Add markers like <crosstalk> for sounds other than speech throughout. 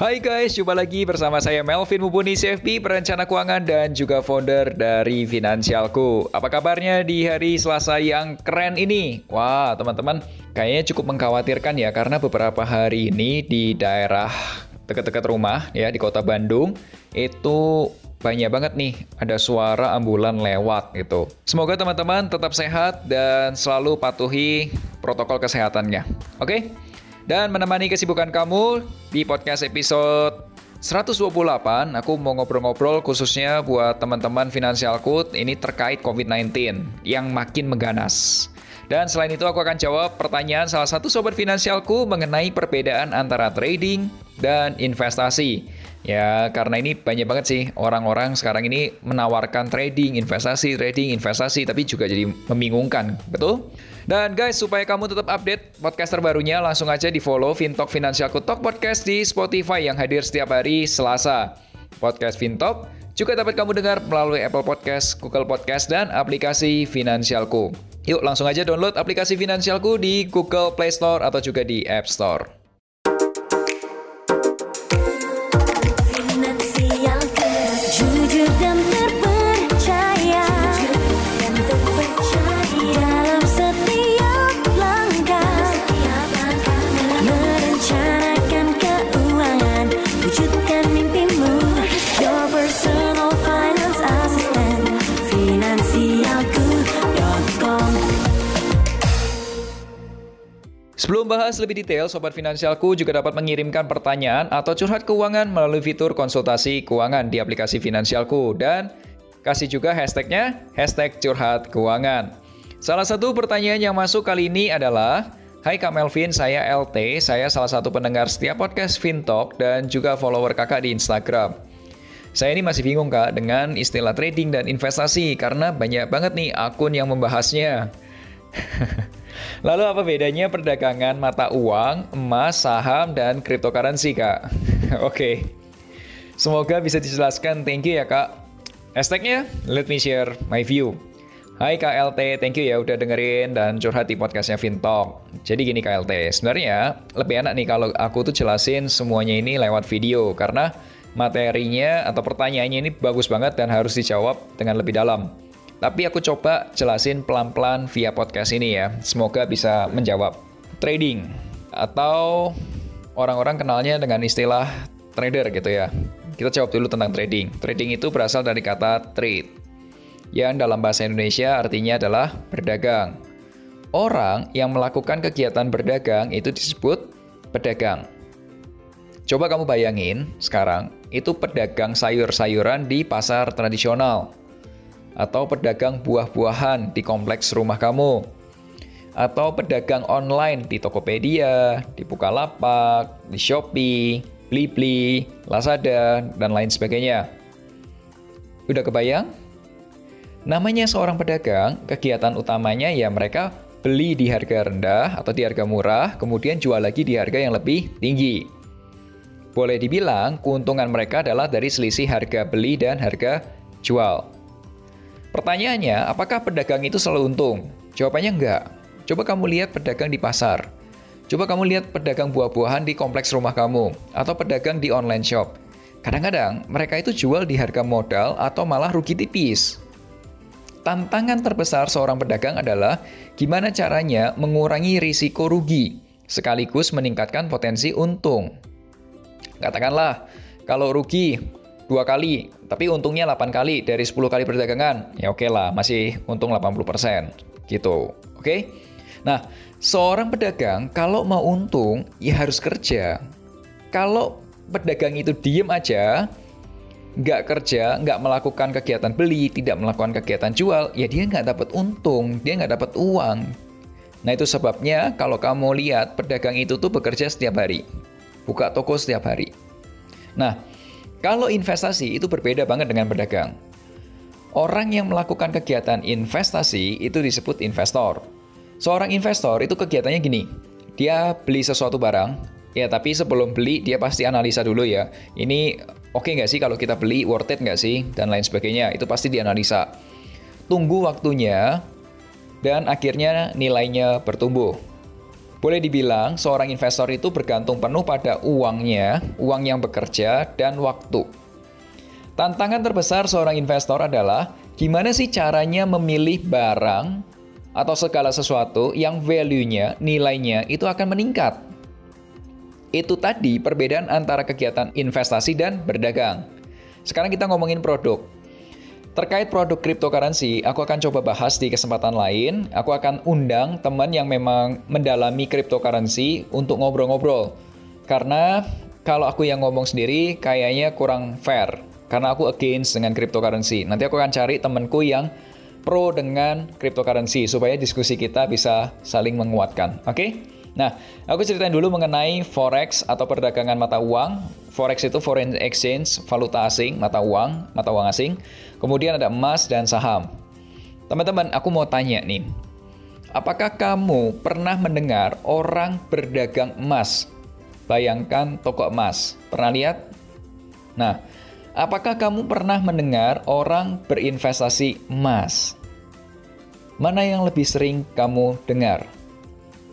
Hai guys, jumpa lagi bersama saya Melvin Mumpuni CFP, perencana keuangan dan juga founder dari Finansialku. Apa kabarnya di hari Selasa yang keren ini? Wah, teman-teman, kayaknya cukup mengkhawatirkan ya karena beberapa hari ini di daerah dekat-dekat rumah ya di kota Bandung itu banyak banget nih ada suara ambulan lewat gitu. Semoga teman-teman tetap sehat dan selalu patuhi protokol kesehatannya. Oke? Okay? Dan menemani kesibukan kamu di podcast episode 128, aku mau ngobrol-ngobrol khususnya buat teman-teman Finansialku ini terkait COVID-19 yang makin mengganas. Dan selain itu aku akan jawab pertanyaan salah satu sobat finansialku mengenai perbedaan antara trading dan investasi. Ya, karena ini banyak banget sih orang-orang sekarang ini menawarkan trading, investasi, trading, investasi, tapi juga jadi membingungkan, betul? Dan guys, supaya kamu tetap update podcast terbarunya, langsung aja di follow Fintalk Financialku Talk Podcast di Spotify yang hadir setiap hari Selasa. Podcast Fintalk juga dapat kamu dengar melalui Apple Podcast, Google Podcast, dan aplikasi Finansialku. Yuk langsung aja download aplikasi Finansialku di Google Play Store atau juga di App Store. Sebelum bahas lebih detail, Sobat Finansialku juga dapat mengirimkan pertanyaan atau curhat keuangan melalui fitur konsultasi keuangan di aplikasi Finansialku dan kasih juga hashtagnya, hashtag curhat keuangan. Salah satu pertanyaan yang masuk kali ini adalah, Hai Kak Melvin, saya LT, saya salah satu pendengar setiap podcast Fintalk dan juga follower kakak di Instagram. Saya ini masih bingung kak dengan istilah trading dan investasi karena banyak banget nih akun yang membahasnya. <laughs> Lalu apa bedanya perdagangan mata uang, emas, saham, dan cryptocurrency, Kak? <laughs> Oke. okay. Semoga bisa dijelaskan. Thank you ya, Kak. Hashtagnya, let me share my view. Hai KLT, thank you ya udah dengerin dan curhat di podcastnya Fintalk. Jadi gini KLT, sebenarnya lebih enak nih kalau aku tuh jelasin semuanya ini lewat video karena materinya atau pertanyaannya ini bagus banget dan harus dijawab dengan lebih dalam. Tapi aku coba jelasin pelan-pelan via podcast ini ya. Semoga bisa menjawab. Trading atau orang-orang kenalnya dengan istilah trader gitu ya. Kita jawab dulu tentang trading. Trading itu berasal dari kata trade. Yang dalam bahasa Indonesia artinya adalah berdagang. Orang yang melakukan kegiatan berdagang itu disebut pedagang. Coba kamu bayangin sekarang, itu pedagang sayur-sayuran di pasar tradisional atau pedagang buah-buahan di kompleks rumah kamu, atau pedagang online di Tokopedia, di Bukalapak, di Shopee, Blibli, Lazada, dan lain sebagainya. Udah kebayang? Namanya seorang pedagang, kegiatan utamanya ya mereka beli di harga rendah atau di harga murah, kemudian jual lagi di harga yang lebih tinggi. Boleh dibilang, keuntungan mereka adalah dari selisih harga beli dan harga jual. Pertanyaannya, apakah pedagang itu selalu untung? Jawabannya enggak. Coba kamu lihat pedagang di pasar. Coba kamu lihat pedagang buah-buahan di kompleks rumah kamu atau pedagang di online shop. Kadang-kadang mereka itu jual di harga modal atau malah rugi tipis. Tantangan terbesar seorang pedagang adalah gimana caranya mengurangi risiko rugi sekaligus meningkatkan potensi untung. Katakanlah, kalau rugi dua kali, tapi untungnya 8 kali dari 10 kali perdagangan. Ya oke okay lah, masih untung 80%. Gitu. Oke? Okay? Nah, seorang pedagang kalau mau untung ya harus kerja. Kalau pedagang itu diem aja, nggak kerja, nggak melakukan kegiatan beli, tidak melakukan kegiatan jual, ya dia nggak dapat untung, dia nggak dapat uang. Nah itu sebabnya kalau kamu lihat pedagang itu tuh bekerja setiap hari, buka toko setiap hari. Nah kalau investasi itu berbeda banget dengan pedagang. Orang yang melakukan kegiatan investasi itu disebut investor. Seorang investor itu kegiatannya gini, dia beli sesuatu barang, ya tapi sebelum beli dia pasti analisa dulu ya, ini oke okay nggak sih kalau kita beli, worth it nggak sih, dan lain sebagainya, itu pasti dianalisa. Tunggu waktunya, dan akhirnya nilainya bertumbuh. Boleh dibilang seorang investor itu bergantung penuh pada uangnya, uang yang bekerja, dan waktu. Tantangan terbesar seorang investor adalah gimana sih caranya memilih barang atau segala sesuatu yang value-nya, nilainya itu akan meningkat. Itu tadi perbedaan antara kegiatan investasi dan berdagang. Sekarang kita ngomongin produk. Terkait produk cryptocurrency, aku akan coba bahas di kesempatan lain. Aku akan undang teman yang memang mendalami cryptocurrency untuk ngobrol-ngobrol. Karena kalau aku yang ngomong sendiri kayaknya kurang fair karena aku against dengan cryptocurrency. Nanti aku akan cari temanku yang pro dengan cryptocurrency supaya diskusi kita bisa saling menguatkan. Oke? Okay? Nah, aku ceritain dulu mengenai forex atau perdagangan mata uang. Forex itu foreign exchange, valuta asing, mata uang, mata uang asing. Kemudian ada emas dan saham. Teman-teman, aku mau tanya nih. Apakah kamu pernah mendengar orang berdagang emas? Bayangkan toko emas. Pernah lihat? Nah, Apakah kamu pernah mendengar orang berinvestasi emas? Mana yang lebih sering kamu dengar?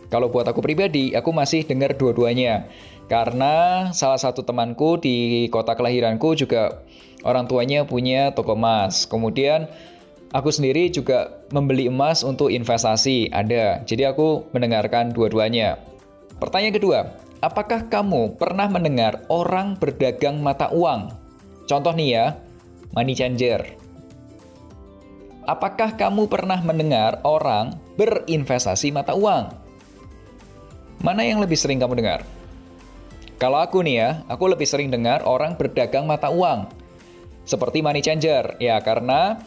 Kalau buat aku pribadi, aku masih dengar dua-duanya. Karena salah satu temanku di kota kelahiranku juga orang tuanya punya toko emas. Kemudian aku sendiri juga membeli emas untuk investasi, ada. Jadi aku mendengarkan dua-duanya. Pertanyaan kedua, apakah kamu pernah mendengar orang berdagang mata uang? Contoh nih ya, money changer. Apakah kamu pernah mendengar orang berinvestasi mata uang? Mana yang lebih sering kamu dengar? Kalau aku nih ya, aku lebih sering dengar orang berdagang mata uang. Seperti money changer. Ya, karena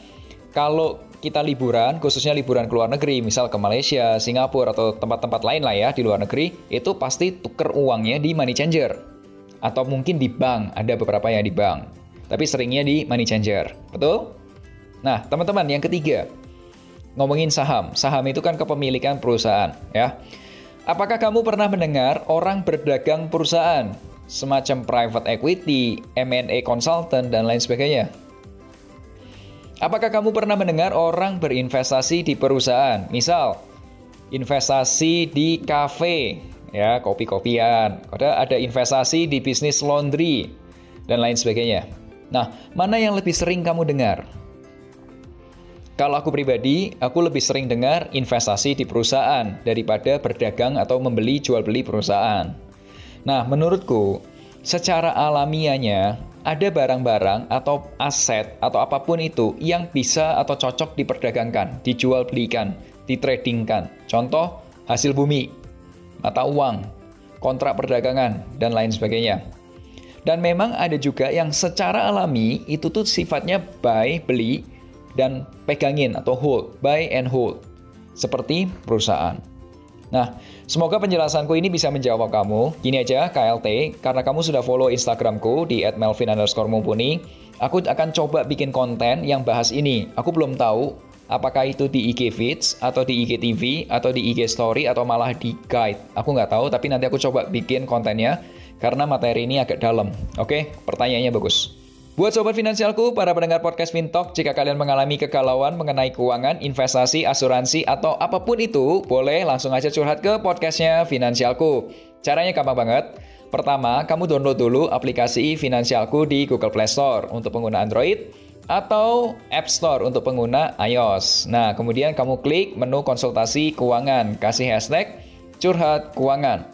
kalau kita liburan, khususnya liburan ke luar negeri, misal ke Malaysia, Singapura, atau tempat-tempat lain lah ya di luar negeri, itu pasti tuker uangnya di money changer. Atau mungkin di bank, ada beberapa yang di bank tapi seringnya di money changer. Betul? Nah, teman-teman, yang ketiga, ngomongin saham. Saham itu kan kepemilikan perusahaan, ya. Apakah kamu pernah mendengar orang berdagang perusahaan, semacam private equity, M&A consultant, dan lain sebagainya? Apakah kamu pernah mendengar orang berinvestasi di perusahaan? Misal, investasi di kafe, ya, kopi-kopian. Ada ada investasi di bisnis laundry dan lain sebagainya. Nah, mana yang lebih sering kamu dengar? Kalau aku pribadi, aku lebih sering dengar investasi di perusahaan daripada berdagang atau membeli jual beli perusahaan. Nah, menurutku, secara alamiahnya ada barang-barang atau aset atau apa pun itu yang bisa atau cocok diperdagangkan, dijual belikan, ditradingkan. Contoh, hasil bumi, mata uang, kontrak perdagangan, dan lain sebagainya. Dan memang ada juga yang secara alami itu tuh sifatnya buy, beli, dan pegangin atau hold, buy and hold. Seperti perusahaan. Nah, semoga penjelasanku ini bisa menjawab kamu. Gini aja, KLT, karena kamu sudah follow Instagramku di @melvin_mumpuni, aku akan coba bikin konten yang bahas ini. Aku belum tahu apakah itu di IG Feeds, atau di IG TV, atau di IG Story, atau malah di Guide. Aku nggak tahu, tapi nanti aku coba bikin kontennya karena materi ini agak dalam. Oke, pertanyaannya bagus. Buat sobat finansialku, para pendengar podcast Fintalk, jika kalian mengalami kegalauan mengenai keuangan, investasi, asuransi, atau apa pun itu, boleh langsung aja curhat ke podcastnya Finansialku. Caranya gampang banget. Pertama, kamu download dulu aplikasi Finansialku di Google Play Store untuk pengguna Android atau App Store untuk pengguna iOS. Nah, kemudian kamu klik menu konsultasi keuangan, kasih hashtag curhat keuangan.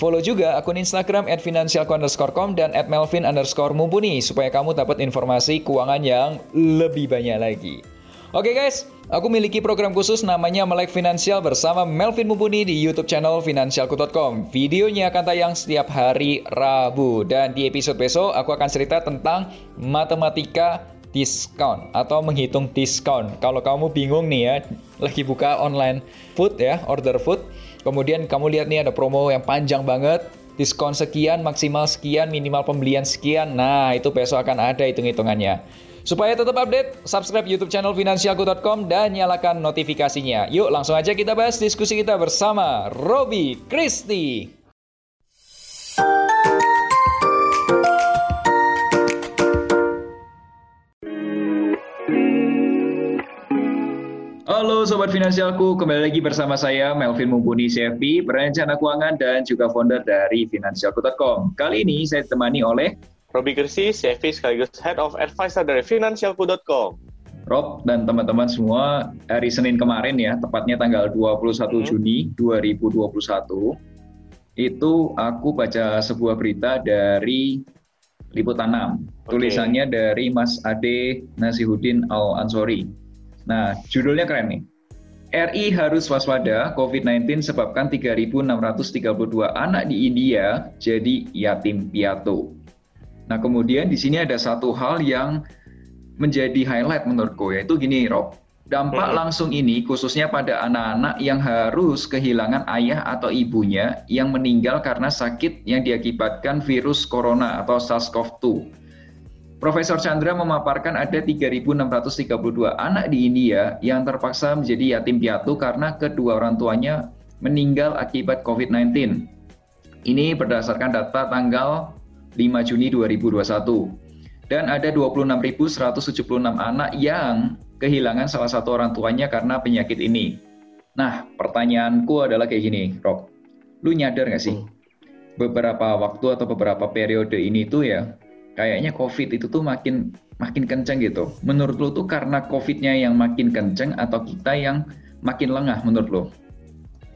Follow juga akun Instagram at financialco_com dan at melvin underscore mumpuni supaya kamu dapat informasi keuangan yang lebih banyak lagi. Oke guys, aku miliki program khusus namanya Melek Finansial bersama Melvin Mumpuni di YouTube channel finansialku.com. Videonya akan tayang setiap hari Rabu dan di episode besok aku akan cerita tentang matematika diskon atau menghitung diskon. Kalau kamu bingung nih ya, lagi buka online food ya, order food, Kemudian kamu lihat nih ada promo yang panjang banget, diskon sekian, maksimal sekian, minimal pembelian sekian. Nah, itu besok akan ada hitung-hitungannya. Supaya tetap update, subscribe YouTube channel finansialku.com dan nyalakan notifikasinya. Yuk langsung aja kita bahas diskusi kita bersama Robi Kristi. Halo Sobat Finansialku, kembali lagi bersama saya Melvin Mumpuni CFP, perencana keuangan dan juga founder dari Finansialku.com. Kali ini saya ditemani oleh Robi Gersi, CFP sekaligus Head of Advisor dari Finansialku.com. Rob dan teman-teman semua, hari Senin kemarin ya, tepatnya tanggal 21 hmm. Juni 2021, itu aku baca sebuah berita dari Liputan 6. Okay. Tulisannya dari Mas Ade Nasihudin Al-Ansori. Nah, judulnya keren nih. RI harus waspada COVID-19 sebabkan 3.632 anak di India jadi yatim piatu. Nah, kemudian di sini ada satu hal yang menjadi highlight menurutku yaitu gini, Rob. Dampak langsung ini khususnya pada anak-anak yang harus kehilangan ayah atau ibunya yang meninggal karena sakit yang diakibatkan virus corona atau SARS-CoV-2. Profesor Chandra memaparkan ada 3.632 anak di India yang terpaksa menjadi yatim piatu karena kedua orang tuanya meninggal akibat COVID-19. Ini berdasarkan data tanggal 5 Juni 2021. Dan ada 26.176 anak yang kehilangan salah satu orang tuanya karena penyakit ini. Nah, pertanyaanku adalah kayak gini, Rob. Lu nyadar nggak sih? Hmm. Beberapa waktu atau beberapa periode ini tuh ya, kayaknya COVID itu tuh makin makin kenceng gitu. Menurut lu tuh karena COVID-nya yang makin kenceng atau kita yang makin lengah menurut lu?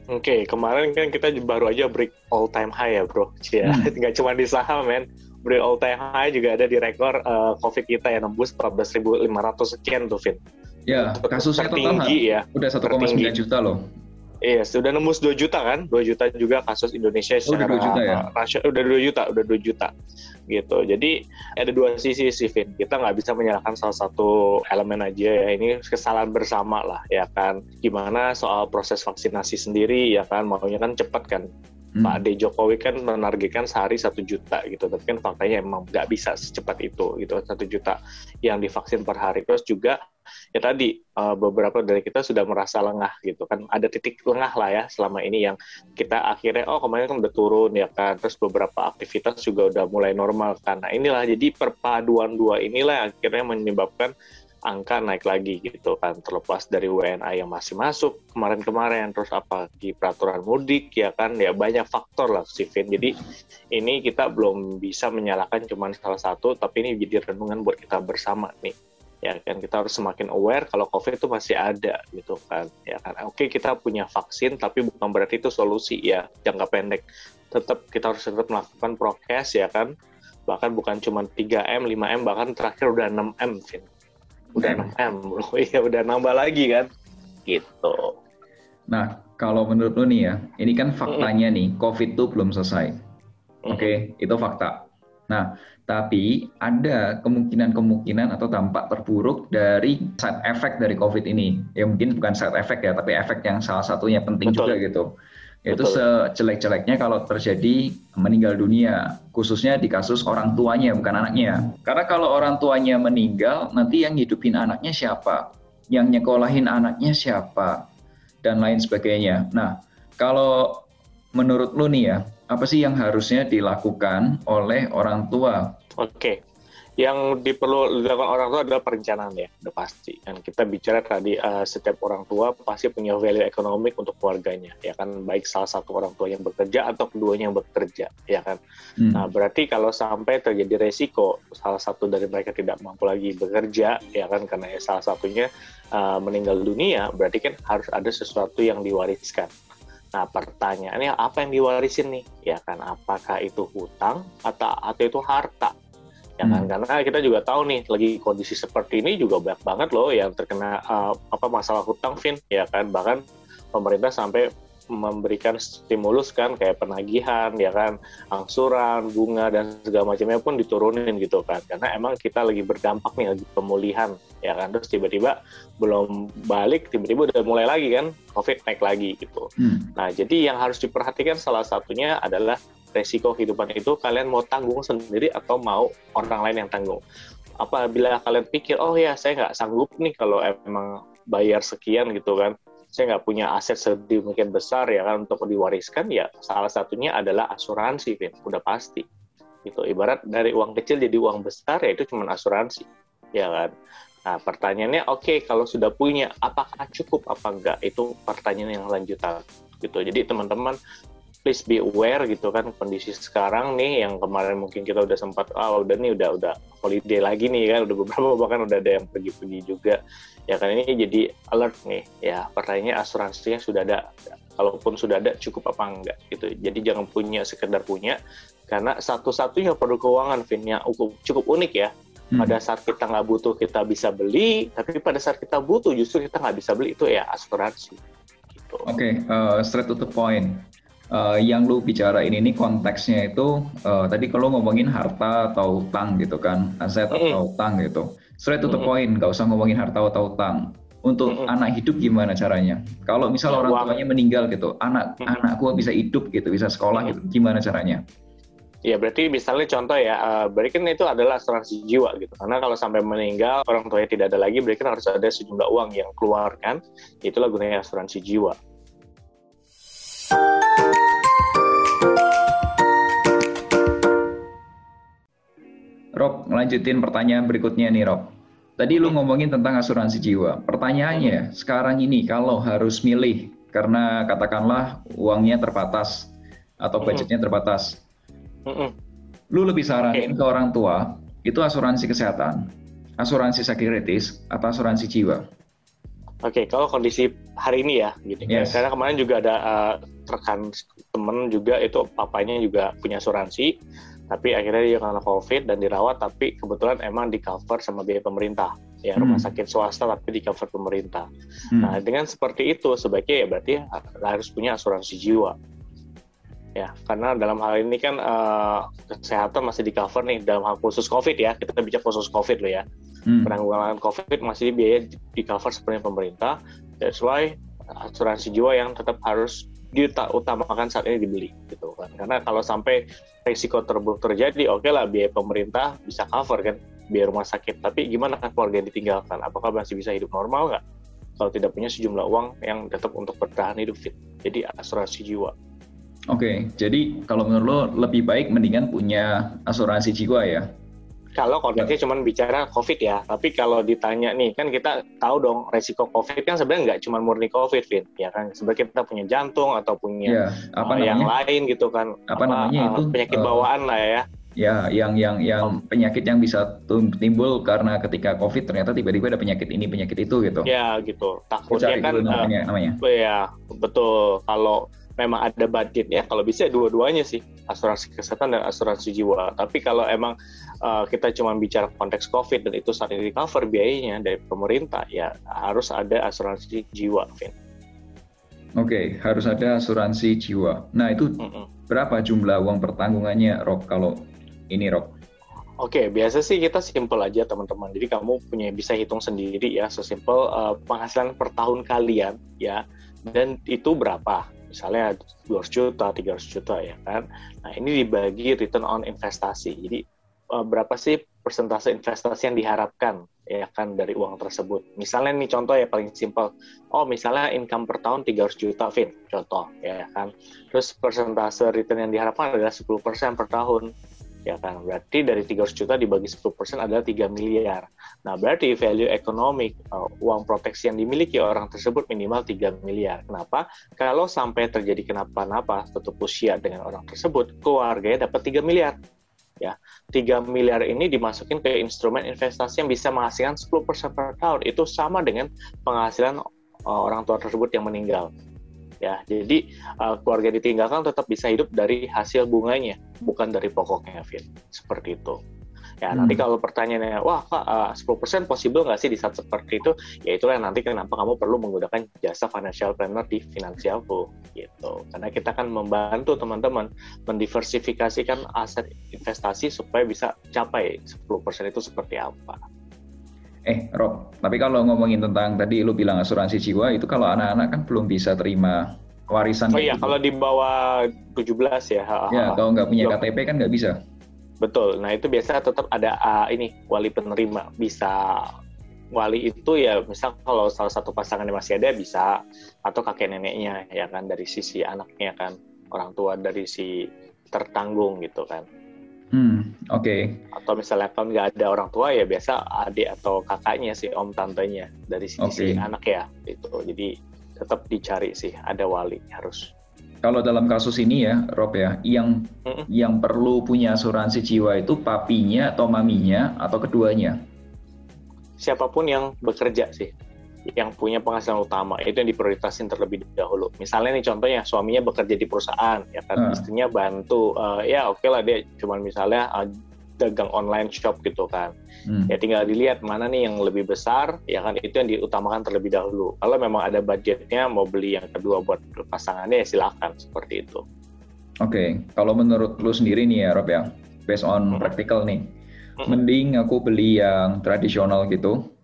Oke, okay, kemarin kan kita baru aja break all time high ya bro. <laughs> Ya, hmm. nggak cuma di saham men, break all time high juga ada di rekor uh, COVID kita yang nembus 14.500 sekian tuh Vin. Ya, kasusnya total ya. Udah 1,9 juta loh. Iya, sudah nembus 2 juta kan? 2 juta juga kasus Indonesia secara oh, udah 2 juta ya? rasio, udah 2 juta, udah 2 juta gitu. Jadi ada dua sisi sih, Vin. Kita nggak bisa menyalahkan salah satu elemen aja ya. Ini kesalahan bersama lah, ya kan. Gimana soal proses vaksinasi sendiri, ya kan. Maunya kan cepat kan. Hmm. Pak Ade Jokowi kan menargetkan sehari satu juta gitu, tapi kan faktanya emang nggak bisa secepat itu gitu, satu juta yang divaksin per hari. Terus juga ya tadi uh, beberapa dari kita sudah merasa lengah gitu kan, ada titik lengah lah ya selama ini yang kita akhirnya oh kemarin kan udah turun ya kan, terus beberapa aktivitas juga udah mulai normal karena inilah jadi perpaduan dua inilah yang akhirnya menyebabkan angka naik lagi gitu kan terlepas dari WNA yang masih masuk kemarin-kemarin terus apa di peraturan mudik ya kan ya banyak faktor lah Steven. Jadi ini kita belum bisa menyalahkan cuma salah satu tapi ini jadi renungan buat kita bersama nih. Ya kan kita harus semakin aware kalau COVID itu masih ada gitu kan ya kan. Oke kita punya vaksin tapi bukan berarti itu solusi ya. Jangka pendek. Tetap kita harus tetap melakukan prokes ya kan. Bahkan bukan cuma 3M, 5M, bahkan terakhir udah 6M, Vin udah 6 M bro. <laughs> Iya udah nambah lagi kan? Gitu. Nah kalau menurut lo nih ya ini kan faktanya mm. nih COVID tuh belum selesai. Oke okay, itu fakta. Nah tapi ada kemungkinan-kemungkinan atau dampak terburuk dari side effect dari COVID ini. Ya mungkin bukan side effect ya, tapi efek yang salah satunya penting Betul. juga gitu yaitu sejelek-jeleknya kalau terjadi meninggal dunia, khususnya di kasus orang tuanya bukan anaknya. Karena kalau orang tuanya meninggal, nanti yang hidupin anaknya siapa? Yang nyekolahin anaknya siapa? Dan lain sebagainya. Nah, kalau menurut lu nih ya, apa sih yang harusnya dilakukan oleh orang tua? Oke yang diperlu dilakukan orang tua adalah perencanaan ya, udah pasti. Dan kita bicara tadi uh, setiap orang tua pasti punya value ekonomik untuk keluarganya, ya kan baik salah satu orang tua yang bekerja atau keduanya yang bekerja, ya kan. Hmm. Nah berarti kalau sampai terjadi resiko salah satu dari mereka tidak mampu lagi bekerja, ya kan karena ya salah satunya uh, meninggal dunia, berarti kan harus ada sesuatu yang diwariskan. Nah pertanyaannya apa yang diwarisin nih? Ya kan apakah itu hutang atau atau itu harta? Ya kan? Hmm. karena kita juga tahu nih lagi kondisi seperti ini juga banyak banget loh yang terkena uh, apa masalah hutang Vin. Ya kan? Bahkan pemerintah sampai memberikan stimulus kan kayak penagihan ya kan? Angsuran bunga dan segala macamnya pun diturunin gitu kan. Karena emang kita lagi berdampak nih lagi pemulihan ya kan? Terus tiba-tiba belum balik tiba-tiba udah mulai lagi kan covid naik lagi gitu. Hmm. nah jadi yang harus diperhatikan salah satunya adalah resiko kehidupan itu kalian mau tanggung sendiri atau mau orang lain yang tanggung. apabila kalian pikir oh ya saya nggak sanggup nih kalau emang bayar sekian gitu kan. Saya nggak punya aset sedemikian besar ya kan untuk diwariskan ya salah satunya adalah asuransi Vin. Udah pasti. Gitu. Ibarat dari uang kecil jadi uang besar ya itu cuma asuransi. Ya kan? Nah pertanyaannya oke okay, kalau sudah punya apakah cukup apa enggak? Itu pertanyaan yang lanjutan. Gitu. Jadi teman-teman please be aware gitu kan kondisi sekarang nih yang kemarin mungkin kita udah sempat ah oh, udah nih udah udah holiday lagi nih kan udah beberapa <laughs> bahkan udah ada yang pergi-pergi juga ya kan ini jadi alert nih ya pertanyaannya asuransinya sudah ada kalaupun sudah ada cukup apa enggak gitu jadi jangan punya sekedar punya karena satu-satunya produk keuangan Vin yang cukup unik ya hmm. pada saat kita nggak butuh kita bisa beli tapi pada saat kita butuh justru kita nggak bisa beli itu ya asuransi gitu. Oke, okay, uh, straight to the point uh, yang lu bicara ini nih konteksnya itu uh, tadi kalau ngomongin harta atau utang gitu kan aset mm. atau utang gitu straight to the point nggak usah ngomongin harta atau utang untuk mm. anak hidup gimana caranya kalau misal ya, orang tuanya meninggal gitu anak mm. anakku bisa hidup gitu bisa sekolah mm. gitu gimana caranya Ya berarti misalnya contoh ya, uh, berarti kan itu adalah asuransi jiwa gitu. Karena kalau sampai meninggal orang tuanya tidak ada lagi, berarti kan harus ada sejumlah uang yang keluarkan. Itulah gunanya asuransi jiwa. Rob, ngelanjutin pertanyaan berikutnya nih Rob. Tadi lu ngomongin tentang asuransi jiwa. Pertanyaannya, sekarang ini kalau harus milih karena katakanlah uangnya terbatas atau budgetnya terbatas, lu lebih saranin ke orang tua itu asuransi kesehatan, asuransi sakit kritis, atau asuransi jiwa? Oke, okay, kalau kondisi hari ini ya, gitu. Yes. Karena kemarin juga ada uh, rekan temen juga itu papanya juga punya asuransi tapi akhirnya dia karena covid dan dirawat tapi kebetulan emang di cover sama biaya pemerintah ya hmm. rumah sakit swasta tapi di cover pemerintah hmm. nah dengan seperti itu sebaiknya ya berarti harus punya asuransi jiwa ya karena dalam hal ini kan uh, kesehatan masih di cover nih dalam hal khusus covid ya kita bicara khusus covid loh ya hmm. penanggulangan covid masih biaya di cover sebenarnya pemerintah that's why asuransi jiwa yang tetap harus diutamakan saat ini dibeli gitu kan. Karena kalau sampai risiko terburuk terjadi oke okay lah biaya pemerintah bisa cover kan. Biaya rumah sakit. Tapi gimana kan keluarga yang ditinggalkan? Apakah masih bisa hidup normal nggak? Kalau tidak punya sejumlah uang yang tetap untuk bertahan hidup fit. Jadi asuransi jiwa. Oke okay, jadi kalau menurut lo lebih baik mendingan punya asuransi jiwa ya kalau konteksnya cuma bicara COVID ya, tapi kalau ditanya nih, kan kita tahu dong resiko COVID kan sebenarnya nggak cuma murni COVID, Vin. Ya kan, sebenarnya kita punya jantung atau punya ya, apa uh, yang lain gitu kan. Apa, apa namanya uh, itu? Penyakit uh, bawaan lah ya. Ya, yang yang yang penyakit yang bisa timbul karena ketika COVID ternyata tiba-tiba ada penyakit ini, penyakit itu gitu. Ya, gitu. Takutnya kan namanya, uh, namanya. Ya, betul. Kalau memang ada budget ya kalau bisa dua-duanya sih asuransi kesehatan dan asuransi jiwa tapi kalau emang uh, kita cuma bicara konteks covid dan itu saat ini cover biayanya dari pemerintah ya harus ada asuransi jiwa Vin. Oke, okay, harus ada asuransi jiwa. Nah, itu mm -mm. berapa jumlah uang pertanggungannya, Rob, kalau ini, Rob? Oke, okay, biasa sih kita simpel aja teman-teman. Jadi kamu punya bisa hitung sendiri ya, sesimpel uh, penghasilan per tahun kalian ya, dan itu berapa misalnya 200 juta, 300 juta ya kan. Nah ini dibagi return on investasi. Jadi uh, berapa sih persentase investasi yang diharapkan ya kan dari uang tersebut. Misalnya nih contoh ya paling simpel. Oh misalnya income per tahun 300 juta, Vin. Contoh ya kan. Terus persentase return yang diharapkan adalah 10% per tahun ya kan? Berarti dari 300 juta dibagi 10% adalah 3 miliar. Nah berarti value ekonomi uh, uang proteksi yang dimiliki orang tersebut minimal 3 miliar. Kenapa? Kalau sampai terjadi kenapa-napa tutup usia dengan orang tersebut keluarganya dapat 3 miliar. Ya 3 miliar ini dimasukin ke instrumen investasi yang bisa menghasilkan 10% per tahun. Itu sama dengan penghasilan uh, orang tua tersebut yang meninggal ya jadi uh, keluarga ditinggalkan tetap bisa hidup dari hasil bunganya bukan dari pokoknya Fit seperti itu. Ya hmm. nanti kalau pertanyaannya wah kak uh, 10% possible nggak sih di saat seperti itu? Ya itulah nanti kenapa kamu perlu menggunakan jasa financial planner di finansialku gitu. Karena kita kan membantu teman-teman mendiversifikasikan aset investasi supaya bisa capai 10% itu seperti apa Eh, Rob, tapi kalau ngomongin tentang tadi lu bilang asuransi jiwa itu kalau anak-anak kan belum bisa terima warisan. Oh iya, gitu. kalau di bawah 17 ya. Ya, kalau nggak punya KTP kan nggak bisa. betul. Nah itu biasa tetap ada uh, ini wali penerima bisa wali itu ya misal kalau salah satu pasangan yang masih ada bisa atau kakek neneknya ya kan dari sisi anaknya kan orang tua dari si tertanggung gitu kan. Hmm, oke. Okay. Atau misalnya kalau nggak ada orang tua ya biasa adik atau kakaknya sih om tantenya dari sisi okay. anak ya itu. Jadi tetap dicari sih ada wali harus. Kalau dalam kasus ini ya, Rob ya, yang mm-hmm. yang perlu punya asuransi jiwa itu papinya atau maminya atau keduanya? Siapa pun yang bekerja sih yang punya penghasilan utama itu yang diprioritasin terlebih dahulu. Misalnya nih contohnya suaminya bekerja di perusahaan ya kan hmm. istrinya bantu uh, ya oke okay lah dia cuman misalnya uh, dagang online shop gitu kan. Hmm. Ya tinggal dilihat mana nih yang lebih besar ya kan itu yang diutamakan terlebih dahulu. Kalau memang ada budgetnya mau beli yang kedua buat pasangannya ya silakan seperti itu. Oke, okay. kalau menurut lu sendiri nih ya Rob ya, based on hmm. practical nih, hmm. mending aku beli yang tradisional gitu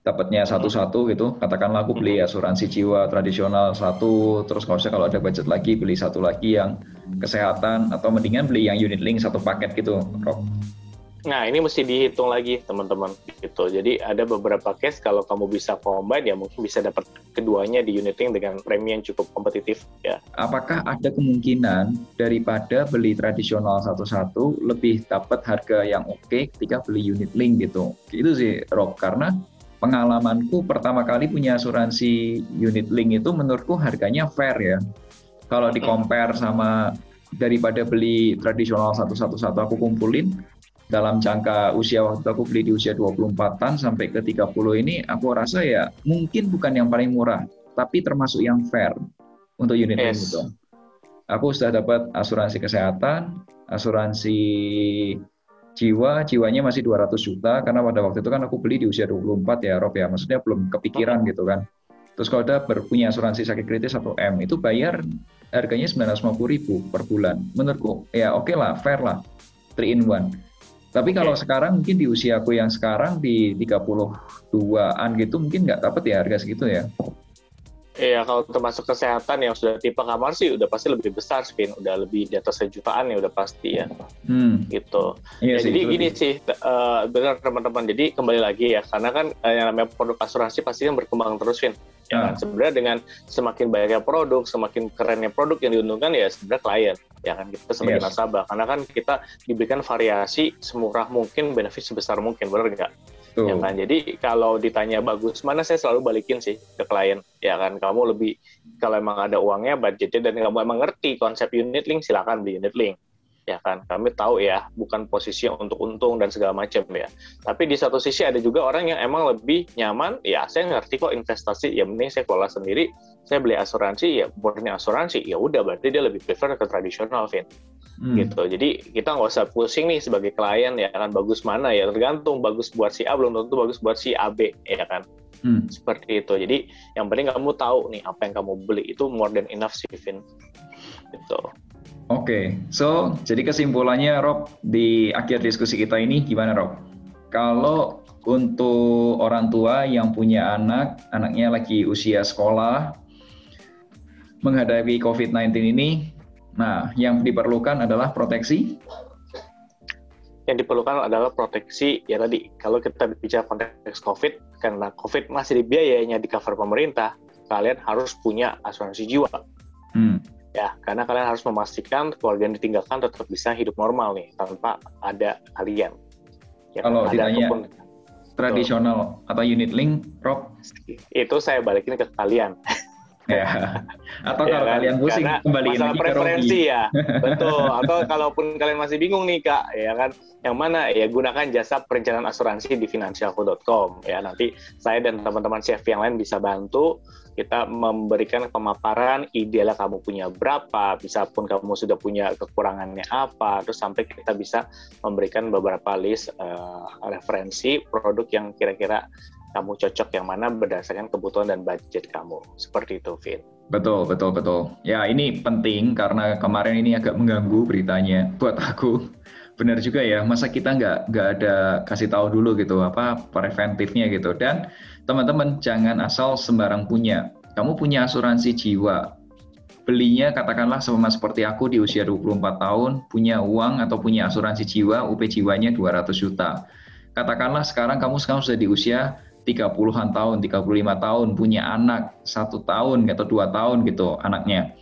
dapatnya satu-satu gitu. Katakanlah aku beli asuransi jiwa tradisional satu, terus kalau saya kalau ada budget lagi beli satu lagi yang kesehatan atau mendingan beli yang unit link satu paket gitu, Rob. Nah, ini mesti dihitung lagi, teman-teman. Gitu. Jadi ada beberapa case kalau kamu bisa combine ya mungkin bisa dapat keduanya di unit link dengan premi yang cukup kompetitif ya. Apakah ada kemungkinan daripada beli tradisional satu-satu lebih dapat harga yang oke okay ketika beli unit link gitu? Itu sih, Rob, karena pengalamanku pertama kali punya asuransi unit link itu menurutku harganya fair ya. Kalau di compare sama daripada beli tradisional satu-satu-satu aku kumpulin dalam jangka usia waktu aku beli di usia 24-an sampai ke 30 ini aku rasa ya mungkin bukan yang paling murah tapi termasuk yang fair untuk unit yes. link itu. Aku sudah dapat asuransi kesehatan, asuransi jiwa jiwanya masih 200 juta karena pada waktu itu kan aku beli di usia 24 ya Rob ya. Maksudnya belum kepikiran gitu kan. Terus kalau udah berpunya asuransi sakit kritis atau M itu bayar harganya 950 ribu per bulan. Menurutku ya oke okay lah fair lah. 3 in 1 tapi kalau okay. sekarang mungkin di usia aku yang sekarang di 32an gitu mungkin nggak dapat ya harga segitu ya Iya, kalau termasuk kesehatan yang sudah tipe kamar sih udah pasti lebih besar, Spin. Udah lebih di atas sejutaan ya udah pasti ya. Hmm. Gitu. Iya ya, sih, jadi gini sih, uh, benar teman-teman. Jadi kembali lagi ya, karena kan uh, yang namanya produk asuransi pasti kan berkembang terus, Spin. Ya, kan? sebenarnya dengan semakin banyaknya produk, semakin kerennya produk yang diuntungkan ya sebenarnya klien, ya kan kita sebagai yes. nasabah. Karena kan kita diberikan variasi semurah mungkin, benefit sebesar mungkin, benar nggak? Tuh. Ya kan? Jadi kalau ditanya bagus mana saya selalu balikin sih ke klien. Ya kan kamu lebih kalau emang ada uangnya budgetnya dan kamu emang ngerti konsep unit link silakan beli unit link. Ya kan kami tahu ya bukan posisi untuk untung dan segala macam ya. Tapi di satu sisi ada juga orang yang emang lebih nyaman. Ya saya ngerti kok investasi ya mending saya kelola sendiri. Saya beli asuransi ya murni asuransi ya udah berarti dia lebih prefer ke tradisional Vin hmm. gitu. Jadi kita nggak usah pusing nih sebagai klien ya kan bagus mana ya tergantung bagus buat si A belum tentu bagus buat si A B ya kan. Hmm. Seperti itu. Jadi yang penting kamu tahu nih apa yang kamu beli itu more than enough sih Vin. Gitu. Oke, okay. so jadi kesimpulannya Rob di akhir diskusi kita ini gimana Rob? Kalau untuk orang tua yang punya anak, anaknya lagi usia sekolah, menghadapi COVID-19 ini, Nah, yang diperlukan adalah proteksi. Yang diperlukan adalah proteksi ya tadi kalau kita bicara konteks COVID karena COVID masih dibiayainya di cover pemerintah, kalian harus punya asuransi jiwa. Hmm. Ya, karena kalian harus memastikan keluarga yang ditinggalkan tetap bisa hidup normal nih tanpa ada kalian. Ya, kalau ditanya ataupun, tradisional atau unit link, Rob? Itu saya balikin ke kalian. Ya. Atau ya kalau kan? kalian pusing Karena kembali masalah preferensi ya. <laughs> Betul. Atau kalaupun kalian masih bingung nih Kak, ya kan yang mana ya gunakan jasa perencanaan asuransi di financialku.com ya. Nanti saya dan teman-teman chef yang lain bisa bantu kita memberikan pemaparan idealnya kamu punya berapa, bisa pun kamu sudah punya kekurangannya apa, terus sampai kita bisa memberikan beberapa list uh, referensi produk yang kira-kira kamu cocok yang mana berdasarkan kebutuhan dan budget kamu. Seperti itu, Vin. Betul, betul, betul. Ya, ini penting karena kemarin ini agak mengganggu beritanya buat aku. <laughs> Benar juga ya, masa kita nggak nggak ada kasih tahu dulu gitu apa preventifnya gitu. Dan teman-teman jangan asal sembarang punya. Kamu punya asuransi jiwa, belinya katakanlah sama seperti aku di usia 24 tahun, punya uang atau punya asuransi jiwa, UP jiwanya 200 juta. Katakanlah sekarang kamu sekarang sudah di usia 30-an tahun, 35 tahun, punya anak satu tahun atau dua tahun gitu anaknya.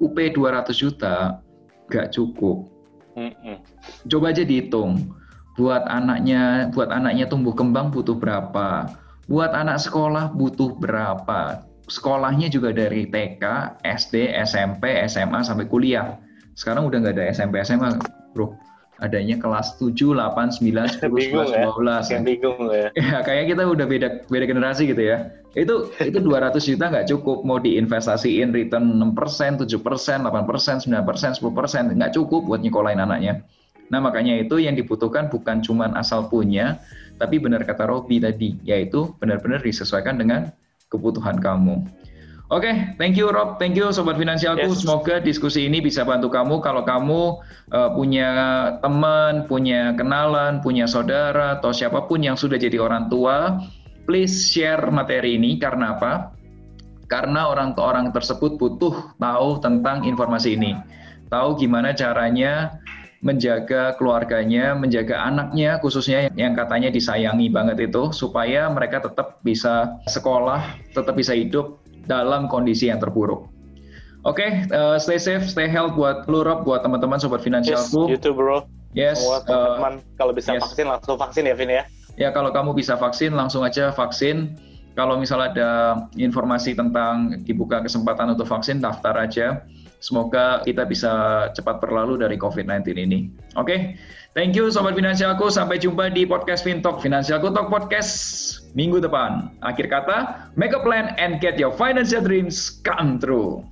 UP 200 juta nggak cukup. Coba aja dihitung, buat anaknya, buat anaknya tumbuh kembang butuh berapa, buat anak sekolah butuh berapa, sekolahnya juga dari TK, SD, SMP, SMA sampai kuliah. Sekarang udah nggak ada SMP, SMA, bro. Adanya kelas 7, 8, 9, 10, bingung 11, 12. Ya? bingung ya. ya. kayak kita udah beda beda generasi gitu ya. Itu itu 200 juta nggak cukup mau diinvestasiin return 6%, 7%, 8%, 9%, 10%, nggak cukup buat nyekolahin anaknya. Nah, makanya itu yang dibutuhkan bukan cuma asal punya, tapi benar kata Robi tadi, yaitu benar-benar disesuaikan dengan kebutuhan kamu. Oke, okay, thank you Rob, thank you Sobat Finansialku. Yes. Semoga diskusi ini bisa bantu kamu. Kalau kamu uh, punya teman, punya kenalan, punya saudara, atau siapa pun yang sudah jadi orang tua, please share materi ini. Karena apa? Karena orang-orang tersebut butuh tahu tentang informasi ini. Tahu gimana caranya menjaga keluarganya, menjaga anaknya khususnya yang katanya disayangi banget itu supaya mereka tetap bisa sekolah, tetap bisa hidup dalam kondisi yang terburuk. Oke, okay, uh, eh, stay safe, stay health buat lu Rob, buat teman-teman sobat finansialku. Yes, you bro. Yes. Semua teman-teman uh, kalau bisa yes. vaksin langsung vaksin ya Vin ya. Ya kalau kamu bisa vaksin langsung aja vaksin. Kalau misalnya ada informasi tentang dibuka kesempatan untuk vaksin daftar aja Semoga kita bisa cepat berlalu dari COVID-19 ini. Oke, okay? Thank you Sobat Finansialku. Sampai jumpa di podcast Fintalk Finansialku Talk Podcast minggu depan. Akhir kata, make a plan and get your financial dreams come true.